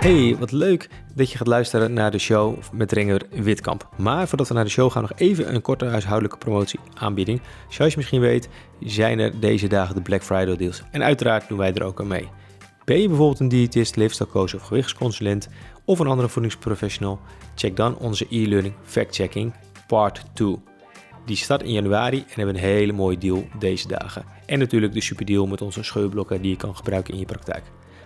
Hey, wat leuk dat je gaat luisteren naar de show met Renger Witkamp. Maar voordat we naar de show gaan, nog even een korte huishoudelijke promotie aanbieding. Zoals je misschien weet, zijn er deze dagen de Black Friday deals. En uiteraard doen wij er ook aan mee. Ben je bijvoorbeeld een diëtist, leefstijlcoach of gewichtsconsulent of een andere voedingsprofessional? Check dan onze e-learning Fact Checking Part 2. Die start in januari en hebben een hele mooie deal deze dagen. En natuurlijk de superdeal met onze scheurblokken die je kan gebruiken in je praktijk.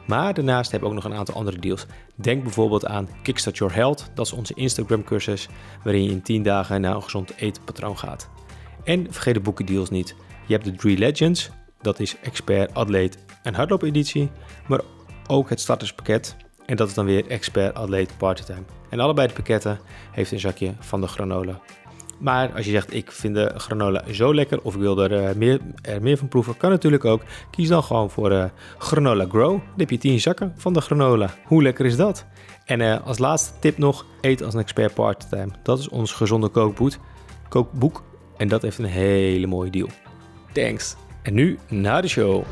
Maar daarnaast hebben we ook nog een aantal andere deals. Denk bijvoorbeeld aan Kickstart Your Health. Dat is onze Instagram cursus waarin je in 10 dagen naar een gezond eetpatroon gaat. En vergeet de boekendeals niet. Je hebt de Three Legends. Dat is expert, atleet en hardloopeditie. Maar ook het starterspakket. En dat is dan weer expert, atleet, partytime. En allebei de pakketten heeft een zakje van de granola. Maar als je zegt, ik vind de granola zo lekker of ik wil er, uh, meer, er meer van proeven, kan natuurlijk ook. Kies dan gewoon voor uh, granola grow. Dan heb je 10 zakken van de granola. Hoe lekker is dat? En uh, als laatste tip nog, eet als een expert parttime. Dat is ons gezonde kookboek. kookboek. En dat heeft een hele mooie deal. Thanks. En nu naar de show.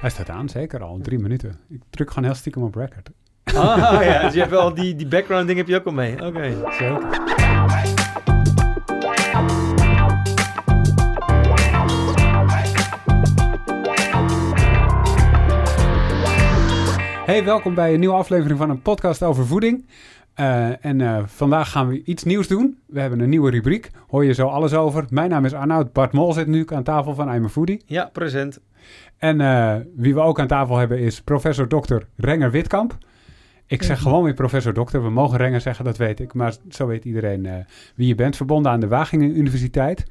Hij staat aan, zeker al. Drie minuten. Ik druk gewoon heel stiekem op record. Ah ja, dus je hebt wel die, die background ding heb je ook al mee. Oké. Okay. Zeker. Hey, welkom bij een nieuwe aflevering van een podcast over voeding. Uh, en uh, vandaag gaan we iets nieuws doen. We hebben een nieuwe rubriek. Hoor je zo alles over. Mijn naam is Arnoud. Bart Mol zit nu aan tafel van I'm a Foodie. Ja, present. En uh, wie we ook aan tafel hebben is professor dokter Renger Witkamp. Ik zeg gewoon weer professor dokter. We mogen Renger zeggen, dat weet ik. Maar zo weet iedereen wie je bent. Verbonden aan de Wageningen Universiteit.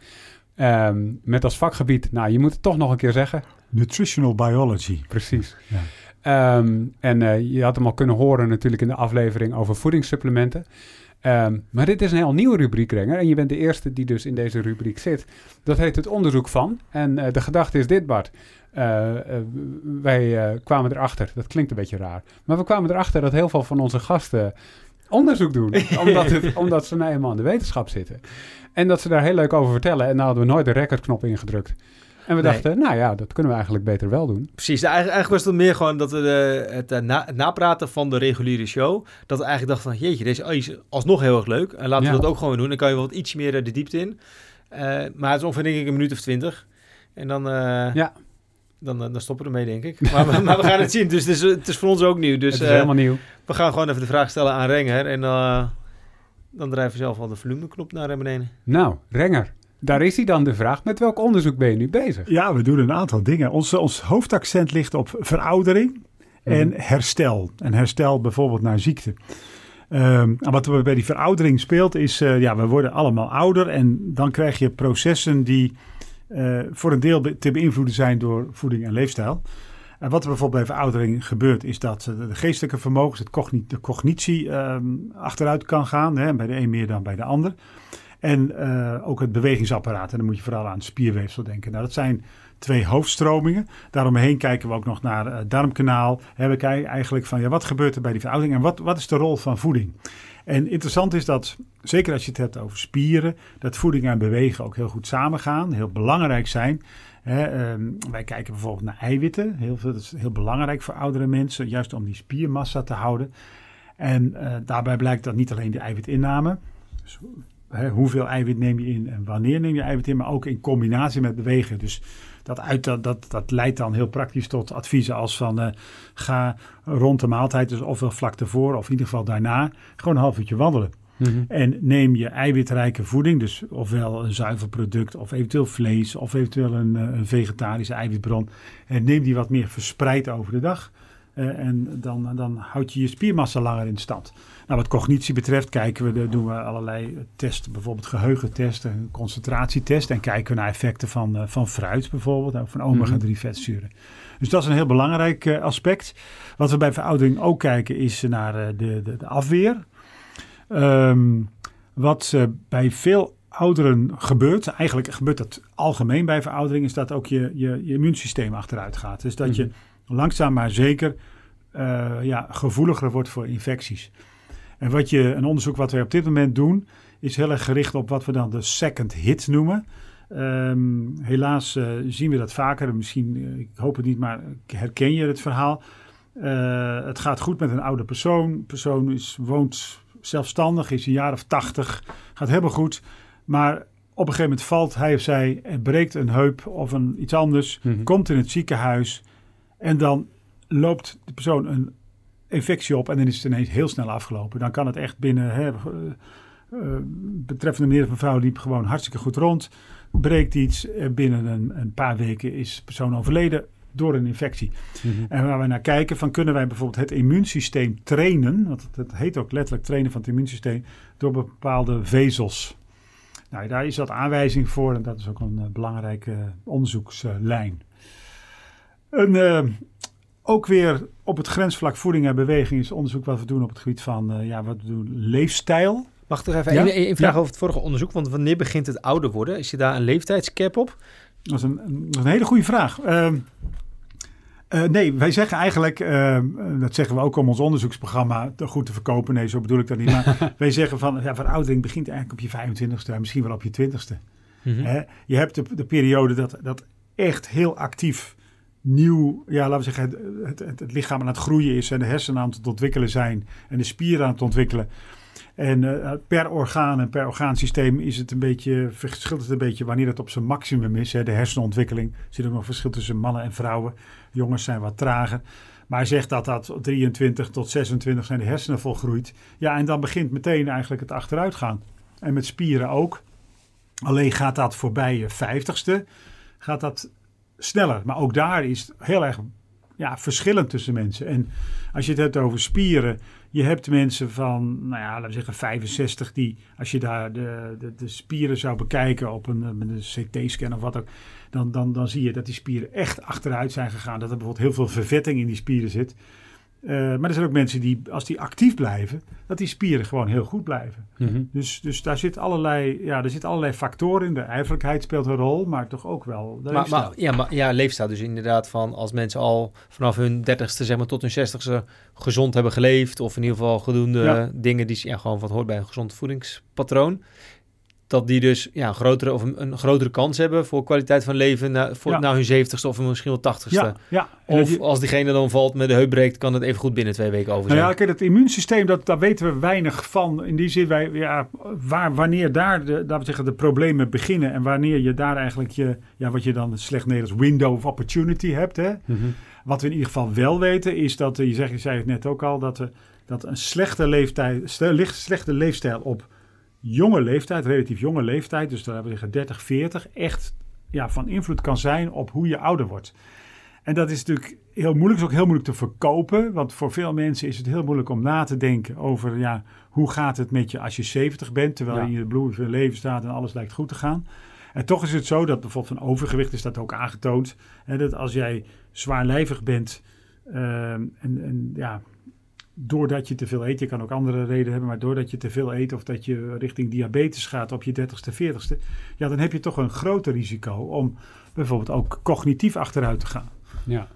Um, met als vakgebied, nou je moet het toch nog een keer zeggen. Nutritional Biology. Precies. Ja. Um, en uh, je had hem al kunnen horen natuurlijk in de aflevering over voedingssupplementen. Um, maar dit is een heel nieuwe rubriek, Renger. En je bent de eerste die dus in deze rubriek zit. Dat heet het onderzoek van. En uh, de gedachte is dit, Bart. Uh, wij kwamen erachter, dat klinkt een beetje raar. Maar we kwamen erachter dat heel veel van onze gasten onderzoek doen. omdat, het, omdat ze nou eenmaal in de wetenschap zitten. En dat ze daar heel leuk over vertellen. En daar hadden we nooit de recordknop ingedrukt. En we dachten, nou ja, dat kunnen we eigenlijk beter wel doen. Precies, eigenlijk, eigenlijk was het meer gewoon dat we de, het, uh, na, het, napraten van de reguliere show, dat we eigenlijk dachten van, jeetje, deze is alsnog heel erg leuk. En laten ja. we dat ook gewoon doen. Dan kan je wel wat iets meer de diepte in. Uh, maar het is ongeveer denk ik een minuut of twintig. En dan, uh, ja. dan, dan stoppen we ermee, denk ik. Maar, maar, we gaan het zien. Dus het is, het is voor ons ook nieuw. Dus, het is helemaal nieuw. We gaan gewoon even de vraag stellen aan Renger. En dan drijven we zelf al de volumeknop naar beneden. Nou, Renger. Daar is hij dan de vraag, met welk onderzoek ben je nu bezig? Ja, we doen een aantal dingen. Ons, ons hoofdaccent ligt op veroudering en mm. herstel. En herstel bijvoorbeeld naar ziekte. Um, en wat er bij die veroudering speelt is, uh, ja, we worden allemaal ouder en dan krijg je processen die uh, voor een deel te beïnvloeden zijn door voeding en leefstijl. En wat er bijvoorbeeld bij veroudering gebeurt, is dat de geestelijke vermogens, het de cognitie um, achteruit kan gaan. Hè, bij de een meer dan bij de ander. En uh, ook het bewegingsapparaat. En dan moet je vooral aan het spierweefsel denken. Nou, dat zijn twee hoofdstromingen. Daaromheen kijken we ook nog naar het darmkanaal. En we kijken eigenlijk van ja, wat gebeurt er bij die veroudering en wat, wat is de rol van voeding? En interessant is dat, zeker als je het hebt over spieren, dat voeding en bewegen ook heel goed samengaan, heel belangrijk zijn. He, um, wij kijken bijvoorbeeld naar eiwitten. Heel dat is heel belangrijk voor oudere mensen, juist om die spiermassa te houden. En uh, daarbij blijkt dat niet alleen de eiwitinname, dus Hè, hoeveel eiwit neem je in en wanneer neem je eiwit in, maar ook in combinatie met bewegen. Dus dat, uit, dat, dat, dat leidt dan heel praktisch tot adviezen als van uh, ga rond de maaltijd, dus ofwel vlak ervoor of in ieder geval daarna, gewoon een half uurtje wandelen. Mm -hmm. En neem je eiwitrijke voeding, dus ofwel een zuiver product of eventueel vlees of eventueel een, een vegetarische eiwitbron. En neem die wat meer verspreid over de dag. Uh, en dan, dan houd je je spiermassa langer in stand. Nou, wat cognitie betreft kijken we, doen we allerlei testen, bijvoorbeeld geheugentesten, concentratietesten en kijken we naar effecten van, uh, van fruit bijvoorbeeld, ook van omega-3 vetzuren. Dus dat is een heel belangrijk uh, aspect. Wat we bij veroudering ook kijken is naar de, de, de, afweer. Um, wat bij veel ouderen gebeurt, eigenlijk gebeurt dat algemeen bij veroudering, is dat ook je, je, je immuunsysteem achteruit gaat. Dus dat je langzaam maar zeker ja, gevoeliger wordt voor infecties. En wat je, een onderzoek wat wij op dit moment doen, is heel erg gericht op wat we dan de second hit noemen. Um, helaas uh, zien we dat vaker. Misschien, uh, ik hoop het niet, maar herken je het verhaal. Eh, het gaat goed met een oude persoon. De persoon is, woont zelfstandig, is een jaar of tachtig, gaat helemaal goed. Maar op een gegeven moment valt hij of zij en breekt een heup of een, iets anders, Mhm. komt in het ziekenhuis en dan loopt de persoon een infectie op en dan is het ineens heel snel afgelopen. Dan kan het echt binnen, hè, eh, eh, betreffende meneer of mevrouw liep gewoon hartstikke goed rond, breekt iets, en binnen een, een paar weken is de persoon overleden door een infectie. Mhm. En waar we naar kijken, van kunnen wij bijvoorbeeld het immuunsysteem trainen, want het, het heet ook letterlijk trainen van het immuunsysteem, door bepaalde vezels. Nou, daar is dat aanwijzing voor en dat is ook een eh, belangrijke onderzoekslijn. Een, eh, ook weer op het grensvlak voeding en beweging is onderzoek wat we doen op het gebied van eh, ja, wat we doen, leefstijl. Mag ik toch even Ja? één één vraag Ja. over het vorige onderzoek? Want wanneer begint het ouder worden? Is je daar een leeftijdscap op? Dat is een, een, dat is een hele goede vraag. Ehm, eh, nee, wij zeggen eigenlijk, ehm, eh, dat zeggen we ook om ons onderzoeksprogramma te goed te verkopen. Nee, zo bedoel ik dat niet. Maar wij zeggen van, ja, veroudering begint eigenlijk op je 25ste en misschien wel op je 20ste. Mhm. Je hebt de, de periode dat, dat echt heel actief nieuw, ja, laten we zeggen, het, het, het lichaam aan het groeien is en de hersenen aan het ontwikkelen zijn en de spieren aan het ontwikkelen. En eh, per orgaan en per orgaansysteem is het een beetje, verschilt het een beetje wanneer het op zijn maximum is. Hè. De hersenontwikkeling, er zit ook nog verschil tussen mannen en vrouwen. Jongens zijn wat trager. Maar hij zegt dat dat 23 tot 26 zijn de hersenen volgroeid. Ja, en dan begint meteen eigenlijk het achteruitgaan. En met spieren ook. Alleen gaat dat voorbij je 50ste, gaat dat sneller. Maar ook daar is heel erg ja, verschillend tussen mensen. En als je het hebt over spieren, je hebt mensen van, nou ja, laten we zeggen 65, die als je daar de, de, de spieren zou bekijken op een, met een CT-scan of wat ook, dan, dan, dan zie je dat die spieren echt achteruit zijn gegaan. Dat er bijvoorbeeld heel veel vervetting in die spieren zit. Eh, maar er zijn ook mensen die, als die actief blijven, dat die spieren gewoon heel goed blijven. Mhm. Dus, dus daar zit allerlei, ja, zitten allerlei factoren in. De ijverlijkheid speelt een rol, maar toch ook wel de Maar, ja, maar ja, leefstijl dus inderdaad van als mensen al vanaf hun dertigste zeg maar, tot hun zestigste gezond hebben geleefd. Of in ieder geval voldoende Ja. dingen die ja, gewoon wat hoort bij een gezond voedingspatroon. Dat die dus ja, een, grotere, of een, een grotere kans hebben voor kwaliteit van leven na, voor, Ja. na hun zeventigste of misschien wel tachtigste. ja, ja. Of je- als diegene dan valt met de heup breekt, kan het even goed binnen twee weken over Nou zijn. ja, kijk, het immuunsysteem, dat, daar weten we weinig van. In die zin, wij, ja, waar, wanneer daar de, laten we zeggen, de problemen beginnen en wanneer je daar eigenlijk je, ja, wat je dan slecht Nederlands window of opportunity hebt. Hè? Mhm. Wat we in ieder geval wel weten, is dat, eh, je, zegt, je zei het net ook al, dat, er, dat een slechte, leeftijd, slechte leefstijl op jonge leeftijd, relatief jonge leeftijd, dus laten we zeggen 30, 40, echt ja, van invloed kan zijn op hoe je ouder wordt. En dat is natuurlijk heel moeilijk, is ook heel moeilijk te verkopen, want voor veel mensen is het heel moeilijk om na te denken over, ja, hoe gaat het met je als je 70 bent, terwijl Ja. je in je bloei van je leven staat en alles lijkt goed te gaan. En toch is het zo dat bijvoorbeeld van overgewicht is dat ook aangetoond. Hè, dat als jij zwaarlijvig bent ehm, en, en ja, doordat je te veel eet, je kan ook andere redenen hebben, maar doordat je te veel eet of dat je richting diabetes gaat op je 30ste, 40ste, ja, dan heb je toch een groter risico om bijvoorbeeld ook cognitief achteruit te gaan. Ja.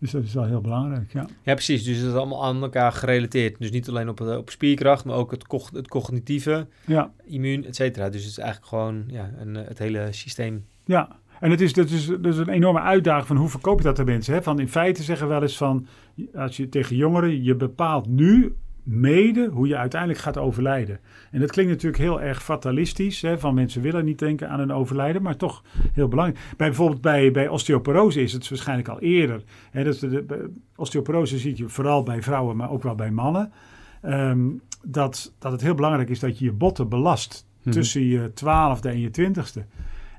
Dus dat is wel heel belangrijk, ja. Ja, precies. Dus het is allemaal aan elkaar gerelateerd. Dus niet alleen op, eh, op spierkracht, maar ook het, cog- het cognitieve, Ja, immuun, et cetera. Dus het is eigenlijk gewoon ja, een, eh, het hele systeem. ja. En het is, dat is, dat is een enorme uitdaging van hoe verkoop je dat aan mensen. Hè? Van in feite zeggen we wel eens van, als je tegen jongeren, je bepaalt nu mede hoe je uiteindelijk gaat overlijden. En dat klinkt natuurlijk heel erg fatalistisch, hè? van mensen willen niet denken aan een overlijden, maar toch heel belangrijk. Bij, bijvoorbeeld bij, bij osteoporose is het waarschijnlijk al eerder. Hè? Dat de- osteoporose zie je vooral bij vrouwen, maar ook wel bij mannen. Ehm, dat, dat het heel belangrijk is dat je je botten belast Mhm. tussen je twaalfde en je twintigste.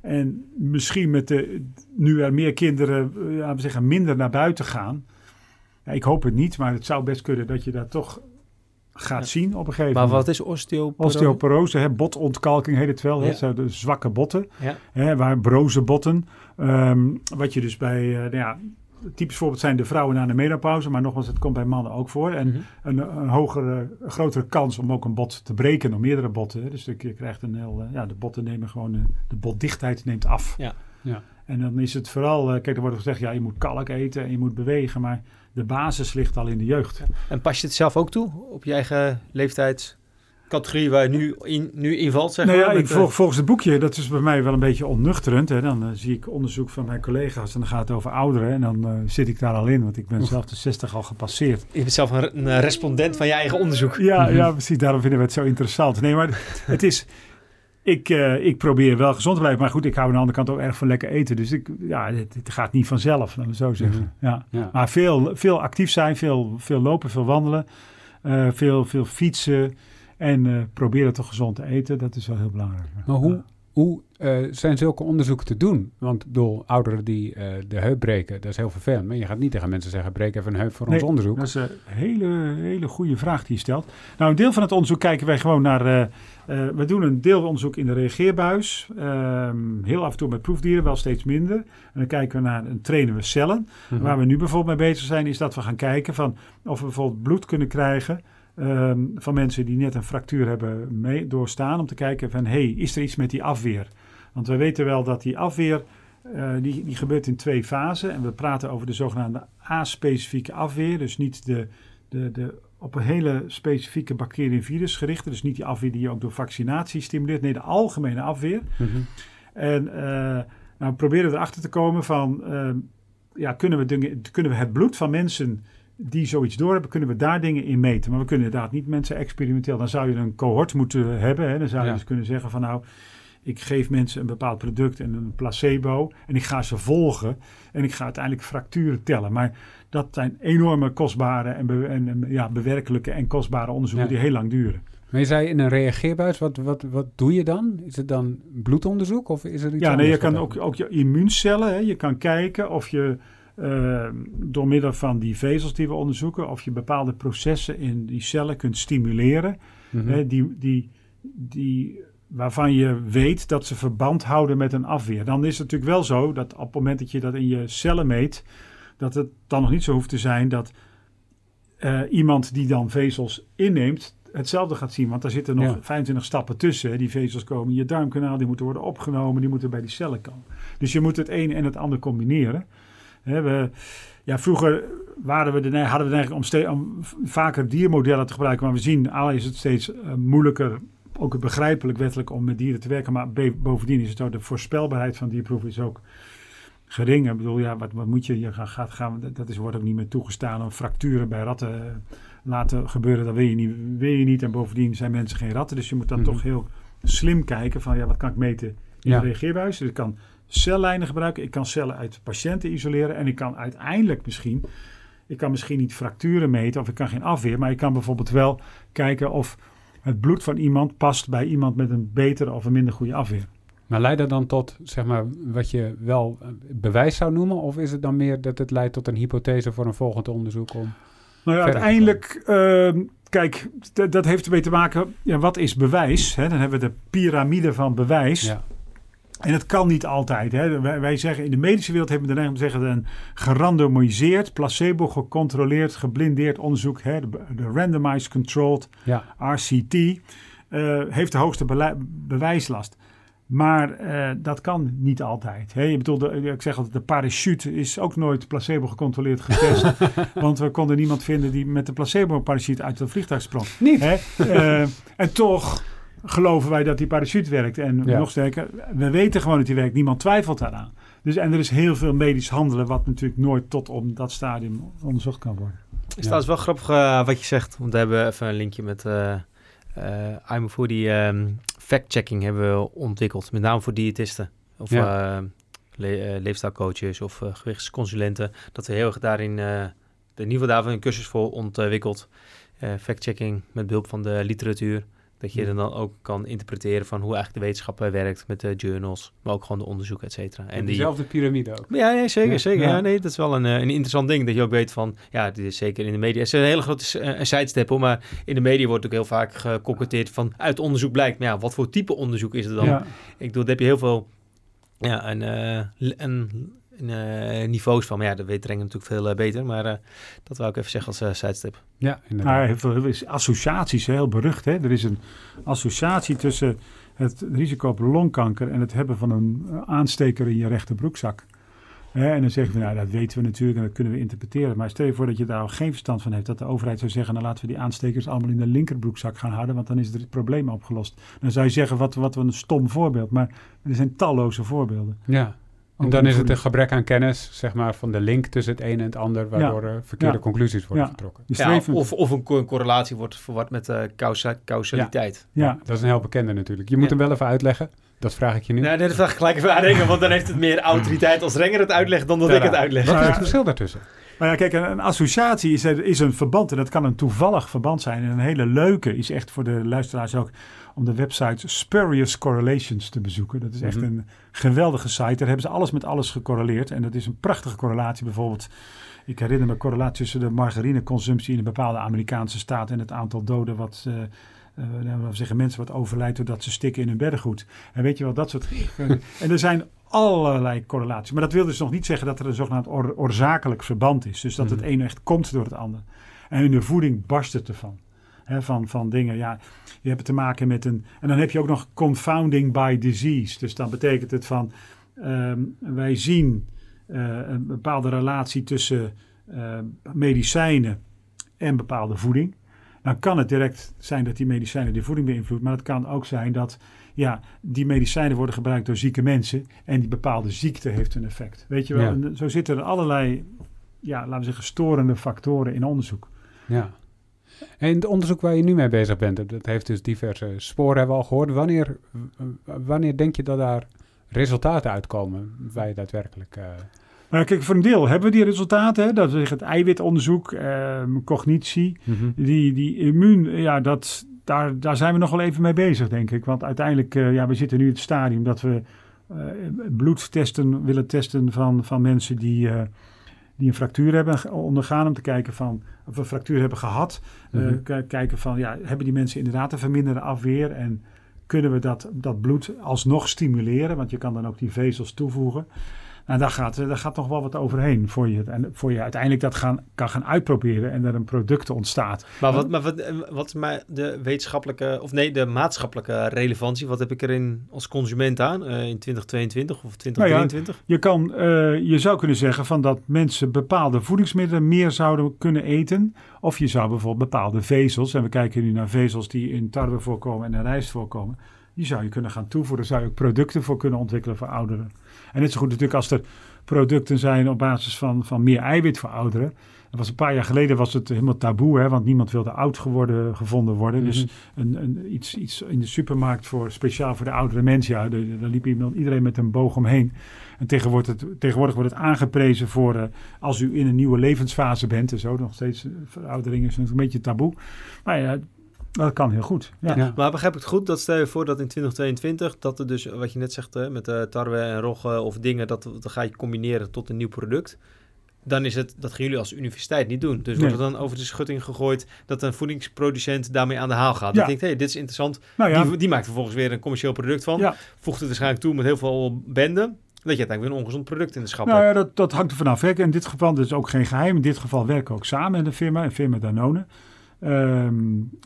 En misschien met de, nu er meer kinderen, eh, laten we zeggen, minder naar buiten gaan. Ja, ik hoop het niet, maar het zou best kunnen dat je dat toch gaat Ja. zien op een gegeven Maar moment. wat is osteoporose? Osteoporose, hè, botontkalking heet het wel. Hè, Ja. de zwakke botten, hè, waar broze botten. Ehm, wat je dus bij, eh, nou ja, typisch voorbeeld zijn de vrouwen na de menopauze, maar nogmaals, het komt bij mannen ook voor. En Mhm. een, een hogere, een grotere kans om ook een bot te breken, om meerdere botten. Dus je krijgt een heel, eh, ja, de botten nemen gewoon, eh, de botdichtheid neemt af. Ja. Ja. En dan is het vooral, eh, kijk, er wordt gezegd, ja, je moet kalk eten en je moet bewegen, maar de basis ligt al in de jeugd. En pas je het zelf ook toe op je eigen leeftijd? Categorie waar je nu in, nu in valt, zeg nou ja, ik eh, volg, volgens het boekje, dat is bij mij wel een beetje onnuchterend. Hè. Dan eh, zie ik onderzoek van mijn collega's en dan gaat het over ouderen. En dan eh, zit ik daar al in, want ik ben zelf de 60 al gepasseerd. Je bent zelf een, een respondent van je eigen onderzoek. Ja, ja, precies. Daarom vinden we het zo interessant. Nee, maar het is... Ik, ik probeer wel gezond te blijven. Maar goed, ik hou aan de andere kant ook erg van lekker eten. Dus ik, ja, het, het gaat niet vanzelf, laten we zo zeggen. ja. Ja. Maar veel, veel actief zijn, veel, veel lopen, veel wandelen. veel, veel fietsen. En eh, proberen toch gezond te eten. Dat is wel heel belangrijk. Maar hoe, hoe eh, zijn zulke onderzoeken te doen? Want bedoel, ouderen die eh, de heup breken, dat is heel vervelend. Maar je gaat niet tegen mensen zeggen, breek even een heup voor ons onderzoek. Dat is een hele, hele goede vraag die je stelt. Nou, een deel van het onderzoek kijken wij gewoon naar... we doen een deelonderzoek in de reageerbuis. Ehm, heel af en toe met proefdieren, wel steeds minder. En dan kijken we naar... en trainen we cellen. Mhm. Waar we nu bijvoorbeeld mee bezig zijn... is dat we gaan kijken van of we bijvoorbeeld bloed kunnen krijgen... ehm, van mensen die net een fractuur hebben mee doorstaan. Om te kijken van, hey, is er iets met die afweer? Want we weten wel dat die afweer... eh, die, die gebeurt in twee fasen. En we praten over de zogenaamde A-specifieke afweer. Dus niet de, de, de op een hele specifieke bacterie en virus gerichte. Dus niet die afweer die je ook door vaccinatie stimuleert. Nee, de algemene afweer. Mhm. En eh nou proberen we erachter te komen van... eh, ja, kunnen we, kunnen we het bloed van mensen die zoiets doorhebben... kunnen we daar dingen in meten. Maar we kunnen inderdaad niet mensen experimenteel... dan zou je een cohort moeten hebben. Hè? Dan zou je Ja. dus kunnen zeggen van nou... ik geef mensen een bepaald product en een placebo... en ik ga ze volgen en ik ga uiteindelijk fracturen tellen. Maar dat zijn enorme kostbare en, be- en, ja, bewerkelijke en kostbare onderzoeken... Ja. die heel lang duren. Maar je zei in een reageerbuis, wat, wat, wat doe je dan? Is het dan bloedonderzoek of is er iets Ja, nee, je kan ook, ook je immuuncellen, hè, je kan kijken of je eh, door middel van die vezels die we onderzoeken, of je bepaalde processen in die cellen kunt stimuleren, Mhm. hè, die, die, die, waarvan je weet dat ze verband houden met een afweer. Dan is het natuurlijk wel zo dat op het moment dat je dat in je cellen meet, dat het dan nog niet zo hoeft te zijn dat eh, iemand die dan vezels inneemt, hetzelfde gaat zien. Want daar zitten nog Ja. 25 stappen tussen. hè. Die vezels komen in je darmkanaal, die moeten worden opgenomen, die moeten bij die cellen komen. Dus je moet het een en het ander combineren. Hè, we, ja, vroeger waren we de, hadden we de neiging om, ste- om v- vaker diermodellen te gebruiken. Maar we zien, A is het steeds eh, moeilijker, ook begrijpelijk wettelijk, om met dieren te werken. Maar B, bovendien is het ook, de voorspelbaarheid van dierproeven is ook gering. Ik bedoel, ja, wat, wat moet je? Je gaat, gaan, dat- is, wordt ook niet meer toegestaan om fracturen bij ratten eh, laten gebeuren. Dat wil je, niet, wil je niet. En bovendien zijn mensen geen ratten. Dus je moet dan Mhm. toch heel slim kijken van, ja, wat kan ik meten in Ja. de reageerbuis? Dus ik kan cellijnen gebruiken. Ik kan cellen uit patiënten isoleren. En ik kan uiteindelijk misschien... Ik kan misschien niet fracturen meten of ik kan geen afweer. Maar ik kan bijvoorbeeld wel kijken of het bloed van iemand past bij iemand met een betere of een minder goede afweer. Maar leidt dat dan tot, zeg maar, wat je wel eh, bewijs zou noemen? Of is het dan meer dat het leidt tot een hypothese voor een volgend onderzoek om... Nou ja, uiteindelijk, ehm, kijk, dat heeft ermee te maken, ja, wat is bewijs? Hè? Dan hebben we de piramide van bewijs. Ja, En het kan niet altijd. Hè? Wij, wij zeggen in de medische wereld hebben we de neiging om te zeggen een gerandomiseerd, placebo gecontroleerd, geblindeerd onderzoek, hè? De, de randomized controlled ja, RCT, eh, heeft de hoogste bewijslast. Maar eh, dat kan niet altijd. Hè? Je bedoelt, de- ik zeg altijd, de parachute is ook nooit placebo gecontroleerd getest. want we konden niemand vinden die met de placebo-parachute uit het vliegtuig sprong. Niet? Hè? Eh, en toch geloven wij dat die parachute werkt. En Ja. nog sterker, we weten gewoon dat die werkt. Niemand twijfelt daaraan. Dus, en er is heel veel medisch handelen wat natuurlijk nooit tot op dat stadium onderzocht kan worden. Het is trouwens wel grappig eh, wat je zegt. Want we hebben even een linkje met uh, uh, I'm voor die ehm, fact-checking hebben we ontwikkeld. Met name voor diëtisten. Of Ja. eh, le eh, leefstijlcoaches of eh, gewichtsconsulenten. Dat we heel erg daarin, eh, in ieder geval daarvan een cursus voor ontwikkeld. Eh, fact-checking met behulp van de literatuur. Dat je er dan ook kan interpreteren van hoe eigenlijk de wetenschap eh, werkt met de journals, maar ook gewoon de onderzoeken, et cetera. En diezelfde piramide ook. Ja, ja zeker, Ja. zeker. Ja. Ja. nee, dat is wel een, eh, een interessant ding. Dat je ook weet van, ja, dit is zeker in de media. Het is een hele grote uh, sidestep, hoor, maar in de media wordt ook heel vaak geconcurreerd van, uit onderzoek blijkt, maar ja, wat voor type onderzoek is het dan? Ja. Ik bedoel, daar heb je heel veel, ja, een, uh, een, een uh, niveaus van. Maar ja, dat weet Renger natuurlijk veel uh, beter. Maar uh, dat wou ik even zeggen als uh, sidestep. Ja, inderdaad. Nou, heel veel, heel veel associaties, heel berucht. Hè? Er is een associatie tussen het risico op longkanker en het hebben van een aansteker in je rechterbroekzak. Hè, en dan zeggen we, nou dat weten we natuurlijk en dat kunnen we interpreteren. Maar stel je voor dat je daar geen verstand van hebt. Dat de overheid zou zeggen, nou laten we die aanstekers allemaal in de linkerbroekzak gaan houden. Want dan is het probleem opgelost. Dan zou je zeggen, wat, wat een stom voorbeeld. Maar er zijn talloze voorbeelden. Ja, en dan is het een gebrek aan kennis, zeg maar, van de link tussen het ene en het ander, waardoor er verkeerde Ja. conclusies worden Ja. getrokken. Ja, of, of een co- correlatie wordt verward met eh causa causaliteit. ja. Dat is een heel bekende natuurlijk. Je moet Ja. hem wel even uitleggen. Dat vraag ik je nu. Nee, nee, dat vraag ik gelijk even aan Renger, want dan heeft het meer autoriteit als Renger het uitlegt dan dat ik het uitleg. Wat is het verschil daartussen? Maar ja, kijk, een, een associatie is, is een verband en dat kan een toevallig verband zijn. En een hele leuke is echt voor de luisteraars ook om de website Spurious Correlations te bezoeken. Dat is echt Mhm. een geweldige site. Daar hebben ze alles met alles gecorreleerd. En dat is een prachtige correlatie. Bijvoorbeeld, ik herinner me correlatie tussen de margarineconsumptie in een bepaalde Amerikaanse staat en het aantal doden wat... we zeggen, mensen wat overlijdt doordat ze stikken in hun beddengoed. En weet je wel, dat soort... en er zijn allerlei correlaties. Maar dat wil dus nog niet zeggen dat er een zogenaamd oor- oorzakelijk verband is. Dus dat het Mhm. een echt komt door het ander. En in de voeding barst het ervan. Hè, van, van dingen, ja, je hebt te maken met een... En dan heb je ook nog confounding by disease. Dus dan betekent het van, ehm, wij zien eh, een bepaalde relatie tussen eh, medicijnen en bepaalde voeding. Dan kan het direct zijn dat die medicijnen de voeding beïnvloeden. Maar het kan ook zijn dat ja, die medicijnen worden gebruikt door zieke mensen. En die bepaalde ziekte heeft een effect. Weet je wel, Ja. zo zitten er allerlei, ja, laten we zeggen, storende factoren in onderzoek. Ja. En het onderzoek waar je nu mee bezig bent, dat heeft dus diverse sporen, hebben we al gehoord. Wanneer, wanneer denk je dat daar resultaten uitkomen waar je daadwerkelijk... eh, Maar kijk, voor een deel hebben we die resultaten. Hè? Dat is het eiwitonderzoek, ehm, cognitie. Die, die immuun, ja, dat, daar, daar zijn we nog wel even mee bezig, denk ik. Want uiteindelijk, eh, ja, we zitten nu in het stadium dat we bloedtesten willen testen van, van mensen die, die een fractuur hebben ondergaan. Om te kijken van, of we een fractuur hebben gehad. Eh, Mhm. kijken van, ja, hebben die mensen inderdaad een verminderde afweer? En kunnen we dat, dat bloed alsnog stimuleren? Want je kan dan ook die vezels toevoegen. Nou, daar gaat, daar gaat nog wel wat overheen voor je, en voor je uiteindelijk dat gaan, kan gaan uitproberen en er een product ontstaat. Maar, wat, maar wat, eh, wat is maar de wetenschappelijke, of nee, de maatschappelijke relevantie? Wat heb ik er in, als consument aan eh, in 2022 of 2023? Je, kan, eh, je zou kunnen zeggen van dat mensen bepaalde voedingsmiddelen meer zouden kunnen eten. Of je zou bijvoorbeeld bepaalde vezels, en we kijken nu naar vezels die in tarwe voorkomen en in rijst voorkomen. Die zou je kunnen gaan toevoegen. Daar zou je ook producten voor kunnen ontwikkelen voor ouderen. En net zo goed natuurlijk als er producten zijn op basis van, van meer eiwit voor ouderen. Dat was een paar jaar geleden was het helemaal taboe, hè, want niemand wilde oud geworden gevonden worden. Dus Mhm. een, een, iets, iets in de supermarkt voor speciaal voor de oudere mensen. Ja, daar daar liep iemand, iedereen met een boog omheen. En tegenwoordig, het, tegenwoordig wordt het aangeprezen voor eh, als u in een nieuwe levensfase bent en zo. Nog steeds eh, veroudering is een beetje taboe. Maar ja, dat kan heel goed. Ja. Ja. Maar begrijp ik het goed? Dat stel je voor dat in 2022, dat er dus, wat je net zegt, hè, met eh, tarwe en rogge of dingen, dat, dat ga je combineren tot een nieuw product. Dan is het, dat gaan jullie als universiteit niet doen. Dus wordt Nee. er dan over de schutting gegooid dat een voedingsproducent daarmee aan de haal gaat. Ja. Dat denkt, hé, hey, dit is interessant. Nou ja, Die, die maakt vervolgens weer een commercieel product van. Ja. Voegt het waarschijnlijk toe met heel veel bende. Dat je uiteindelijk weer een ongezond product in de schap nou hebt. ja dat, dat hangt er vanaf. Hè. In dit geval, dat is ook geen geheim. In dit geval werken we ook samen met een firma, een firma Danone. Ehm,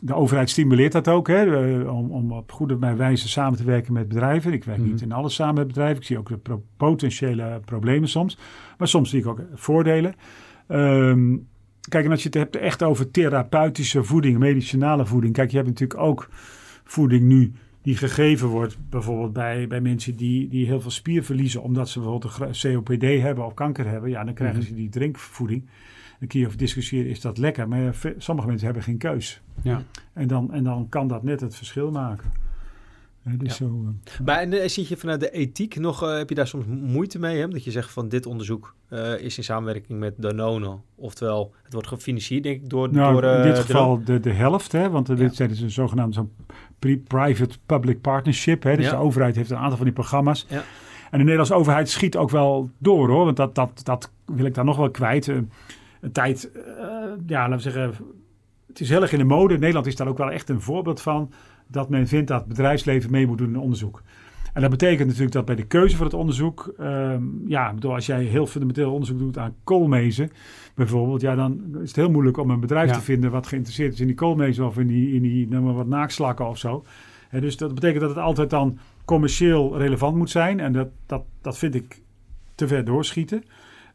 de overheid stimuleert dat ook, hè, eh, om, om op goede wijze samen te werken met bedrijven. Ik werk Mhm. niet in alles samen met bedrijven. Ik zie ook de pro- potentiële problemen soms. Maar soms zie ik ook voordelen. Ehm, kijk, en als je het hebt echt over therapeutische voeding, medicinale voeding. Kijk, je hebt natuurlijk ook voeding nu die gegeven wordt, bijvoorbeeld bij, bij mensen die, die heel veel spier verliezen, omdat ze bijvoorbeeld een COPD hebben of kanker hebben. Ja, dan krijgen Mhm. ze die drinkvoeding. Kun je over discussiëren, is dat lekker? Maar sommige mensen hebben geen keus. Ja. En dan, en dan kan dat net het verschil maken. Dus Ja. zo, eh, Maar en, eh, zit je vanuit de ethiek nog, eh, heb je daar soms moeite mee? Hè? Dat je zegt van dit onderzoek is in samenwerking met Danone. Oftewel, het wordt gefinancierd denk ik door... nou, door in dit geval de, de helft, hè, want Ja. dit is een zogenaamde zo'n pri- private-public partnership. Hè, dus Ja. de overheid heeft een aantal van die programma's. Ja. En de Nederlandse overheid schiet ook wel door hoor, want dat, dat, dat wil ik daar nog wel kwijt. Een tijd, eh, ja, laten we zeggen, het is heel erg in de mode. Nederland is daar ook wel echt een voorbeeld van, dat men vindt dat het bedrijfsleven mee moet doen in onderzoek. En dat betekent natuurlijk dat bij de keuze voor het onderzoek, ehm, ja, bedoel, als jij heel fundamenteel onderzoek doet aan koolmezen, bijvoorbeeld, ja, dan is het heel moeilijk om een bedrijf Ja. te vinden wat geïnteresseerd is in die koolmezen of in die, in die noem maar wat, naakslakken of zo. Hè, dus dat betekent dat het altijd dan commercieel relevant moet zijn. En dat, dat, dat vind ik te ver doorschieten.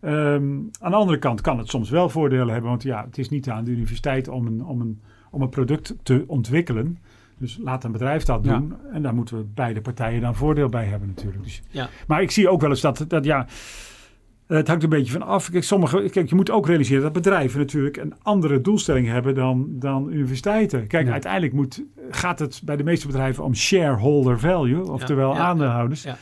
Ehm, aan de andere kant kan het soms wel voordelen hebben, want ja, het is niet aan de universiteit om een, om een, om een product te ontwikkelen. Dus laat een bedrijf dat Ja. doen. En daar moeten we beide partijen dan voordeel bij hebben natuurlijk. Dus, Ja. Maar ik zie ook wel eens dat, dat ja, het hangt een beetje van af. Kijk, sommige, kijk, je moet ook realiseren dat bedrijven natuurlijk een andere doelstelling hebben dan, dan universiteiten. Kijk, Ja. uiteindelijk moet, gaat het bij de meeste bedrijven om shareholder value, oftewel aandeelhouders. ja.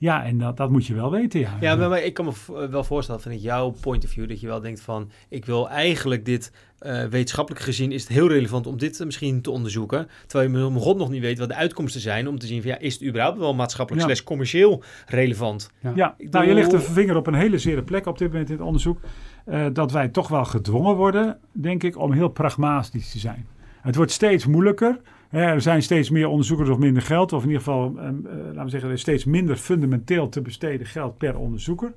Ja, en dat, dat moet je wel weten, ja. Ja, maar, maar ik kan me v- wel voorstellen vanuit jouw point of view dat je wel denkt van ik wil eigenlijk dit eh, wetenschappelijk gezien is het heel relevant om dit eh, misschien te onderzoeken. Terwijl je mijn god nog niet weet wat de uitkomsten zijn om te zien van ja, is het überhaupt wel maatschappelijk Ja. slash commercieel relevant? Ja, Ik nou, je ligt de vinger op een hele zere plek op dit moment in het onderzoek. eh, dat wij toch wel gedwongen worden, denk ik, om heel pragmatisch te zijn. Het wordt steeds moeilijker. Er zijn steeds meer onderzoekers of minder geld. Of in ieder geval, eh, eh, laten we zeggen, er is steeds minder fundamenteel te besteden geld per onderzoeker.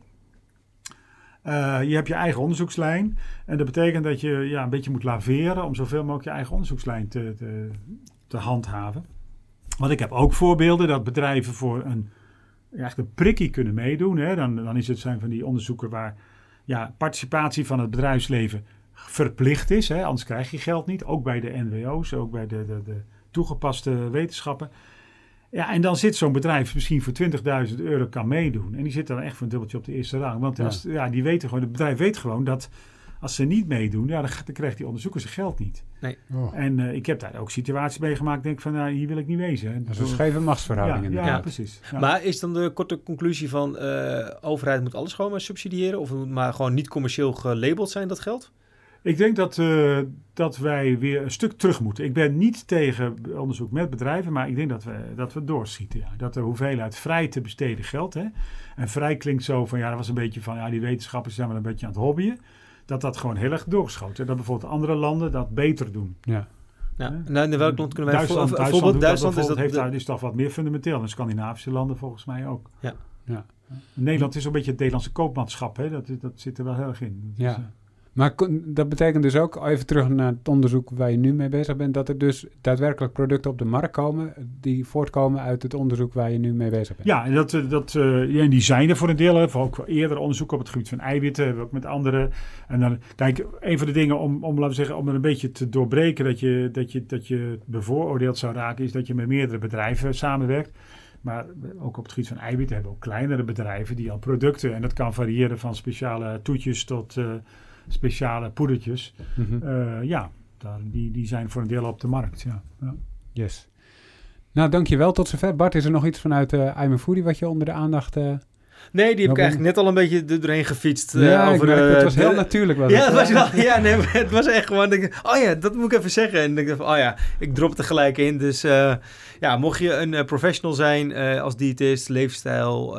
Eh, je hebt je eigen onderzoekslijn. En dat betekent dat je ja, een beetje moet laveren om zoveel mogelijk je eigen onderzoekslijn te, te, te handhaven. Want ik heb ook voorbeelden dat bedrijven voor een, echt een prikkie kunnen meedoen. Hè. Dan, dan is het zijn van die onderzoeken waar ja, participatie van het bedrijfsleven verplicht is. Hè. Anders krijg je geld niet. Ook bij de NWO's, ook bij de, de, de toegepaste wetenschappen. Ja, en dan zit zo'n bedrijf misschien voor 20.000 euro kan meedoen. En die zit dan echt voor een dubbeltje op de eerste rang. Want Ja. als, ja, die weten gewoon, het bedrijf weet gewoon dat als ze niet meedoen, ja, dan, dan krijgt die onderzoeker zijn geld niet. Oh, En eh, ik heb daar ook situaties meegemaakt. Denk van, nou, hier wil ik niet wezen. hè. dat is een scheve machtsverhouding. ja, ja, inderdaad. precies. Ja. Maar is dan de korte conclusie van eh overheid moet alles gewoon maar subsidiëren of het moet maar gewoon niet commercieel gelabeld zijn dat geld? Ik denk dat, eh, dat wij weer een stuk terug moeten. Ik ben niet tegen onderzoek met bedrijven, maar ik denk dat we, dat we doorschieten. Ja. Dat de hoeveelheid vrij te besteden geld. Hè. En vrij klinkt zo van, ja, dat was een beetje van, ja, die wetenschappers zijn wel een beetje aan het hobbyen. Dat dat gewoon heel erg doorgeschoten. Dat bijvoorbeeld andere landen dat beter doen. Ja. Nou, in welk land kunnen wij Duitsland, voor- Duitsland, voorbeeld doet Duitsland dat is dat heeft, is toch wat meer fundamenteel. En Scandinavische landen volgens mij ook. Ja. Ja. Nederland is een beetje het Nederlandse koopmanschap. Hè. Dat, dat zit er wel heel erg in. Ja. Eh, Maar dat betekent dus ook, even terug naar het onderzoek waar je nu mee bezig bent, dat er dus daadwerkelijk producten op de markt komen die voortkomen uit het onderzoek waar je nu mee bezig bent. Ja, en dat, eh, dat, eh, ja, die zijn er voor een deel. Voor ook eerder onderzoek op het gebied van eiwitten. Hebben we ook met anderen. En dan, kijk, een van de dingen om, om, laten we zeggen, om er een beetje te doorbreken dat je, dat, je, dat je bevooroordeeld zou raken, is dat je met meerdere bedrijven samenwerkt. Maar ook op het gebied van eiwitten hebben we ook kleinere bedrijven die al producten. En dat kan variëren van speciale toetjes tot eh, speciale poedertjes. Mhm. Eh, ja, daar, die, die zijn voor een deel op de markt. Ja. Ja. Yes. Nou, dankjewel. Tot zover. Bart, is er nog iets vanuit uh, I'm a Foodie wat je onder de aandacht... eh, Nee, die heb ik eigenlijk net al een beetje er doorheen gefietst. eh, ja, over, merk, eh, het was heel de- natuurlijk. Was Ja, het, was, wel, ja nee, maar het was echt gewoon. ik, oh ja, dat moet ik even zeggen. En ik dacht van, oh ja, ik drop het er gelijk in. Dus eh, ja, mocht je een eh, professional zijn eh, als diëtist, leefstijl,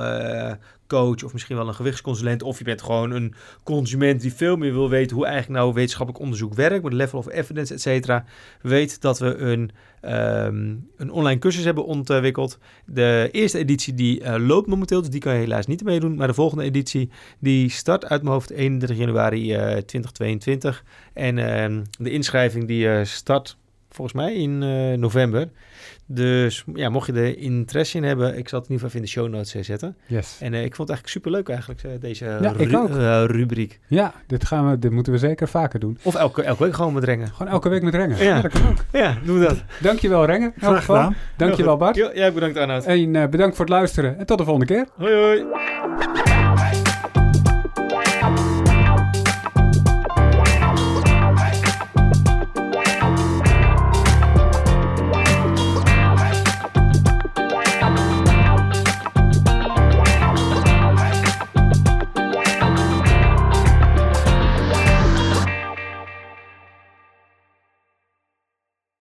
eh, of misschien wel een gewichtsconsulent. Of je bent gewoon een consument die veel meer wil weten hoe eigenlijk nou wetenschappelijk onderzoek werkt. Met level of evidence, et cetera. Weet dat we een, ehm, een online cursus hebben ontwikkeld. De eerste editie die eh, loopt momenteel, dus die kan je helaas niet meedoen. Maar de volgende editie die start uit mijn hoofd 31 januari eh, 2022. En ehm, de inschrijving die eh, start volgens mij in eh, november. Dus ja, mocht je er interesse in hebben, ik zal het in ieder geval even in de show notes eh, zetten. Yes. En eh, ik vond het eigenlijk superleuk eigenlijk, deze Ja, ik ru- ook. eh, rubriek. Ja, dit, gaan we, dit moeten we zeker vaker doen. Of elke, elke week gewoon met Rengen. Gewoon elke week met Rengen. Ja. dat kan ook. Ja, doen we dat. Dankjewel Rengen. Graag gedaan. Dankjewel Bart. Ja, jij bedankt Arnoud. En eh, bedankt voor het luisteren. En tot de volgende keer. Hoi hoi.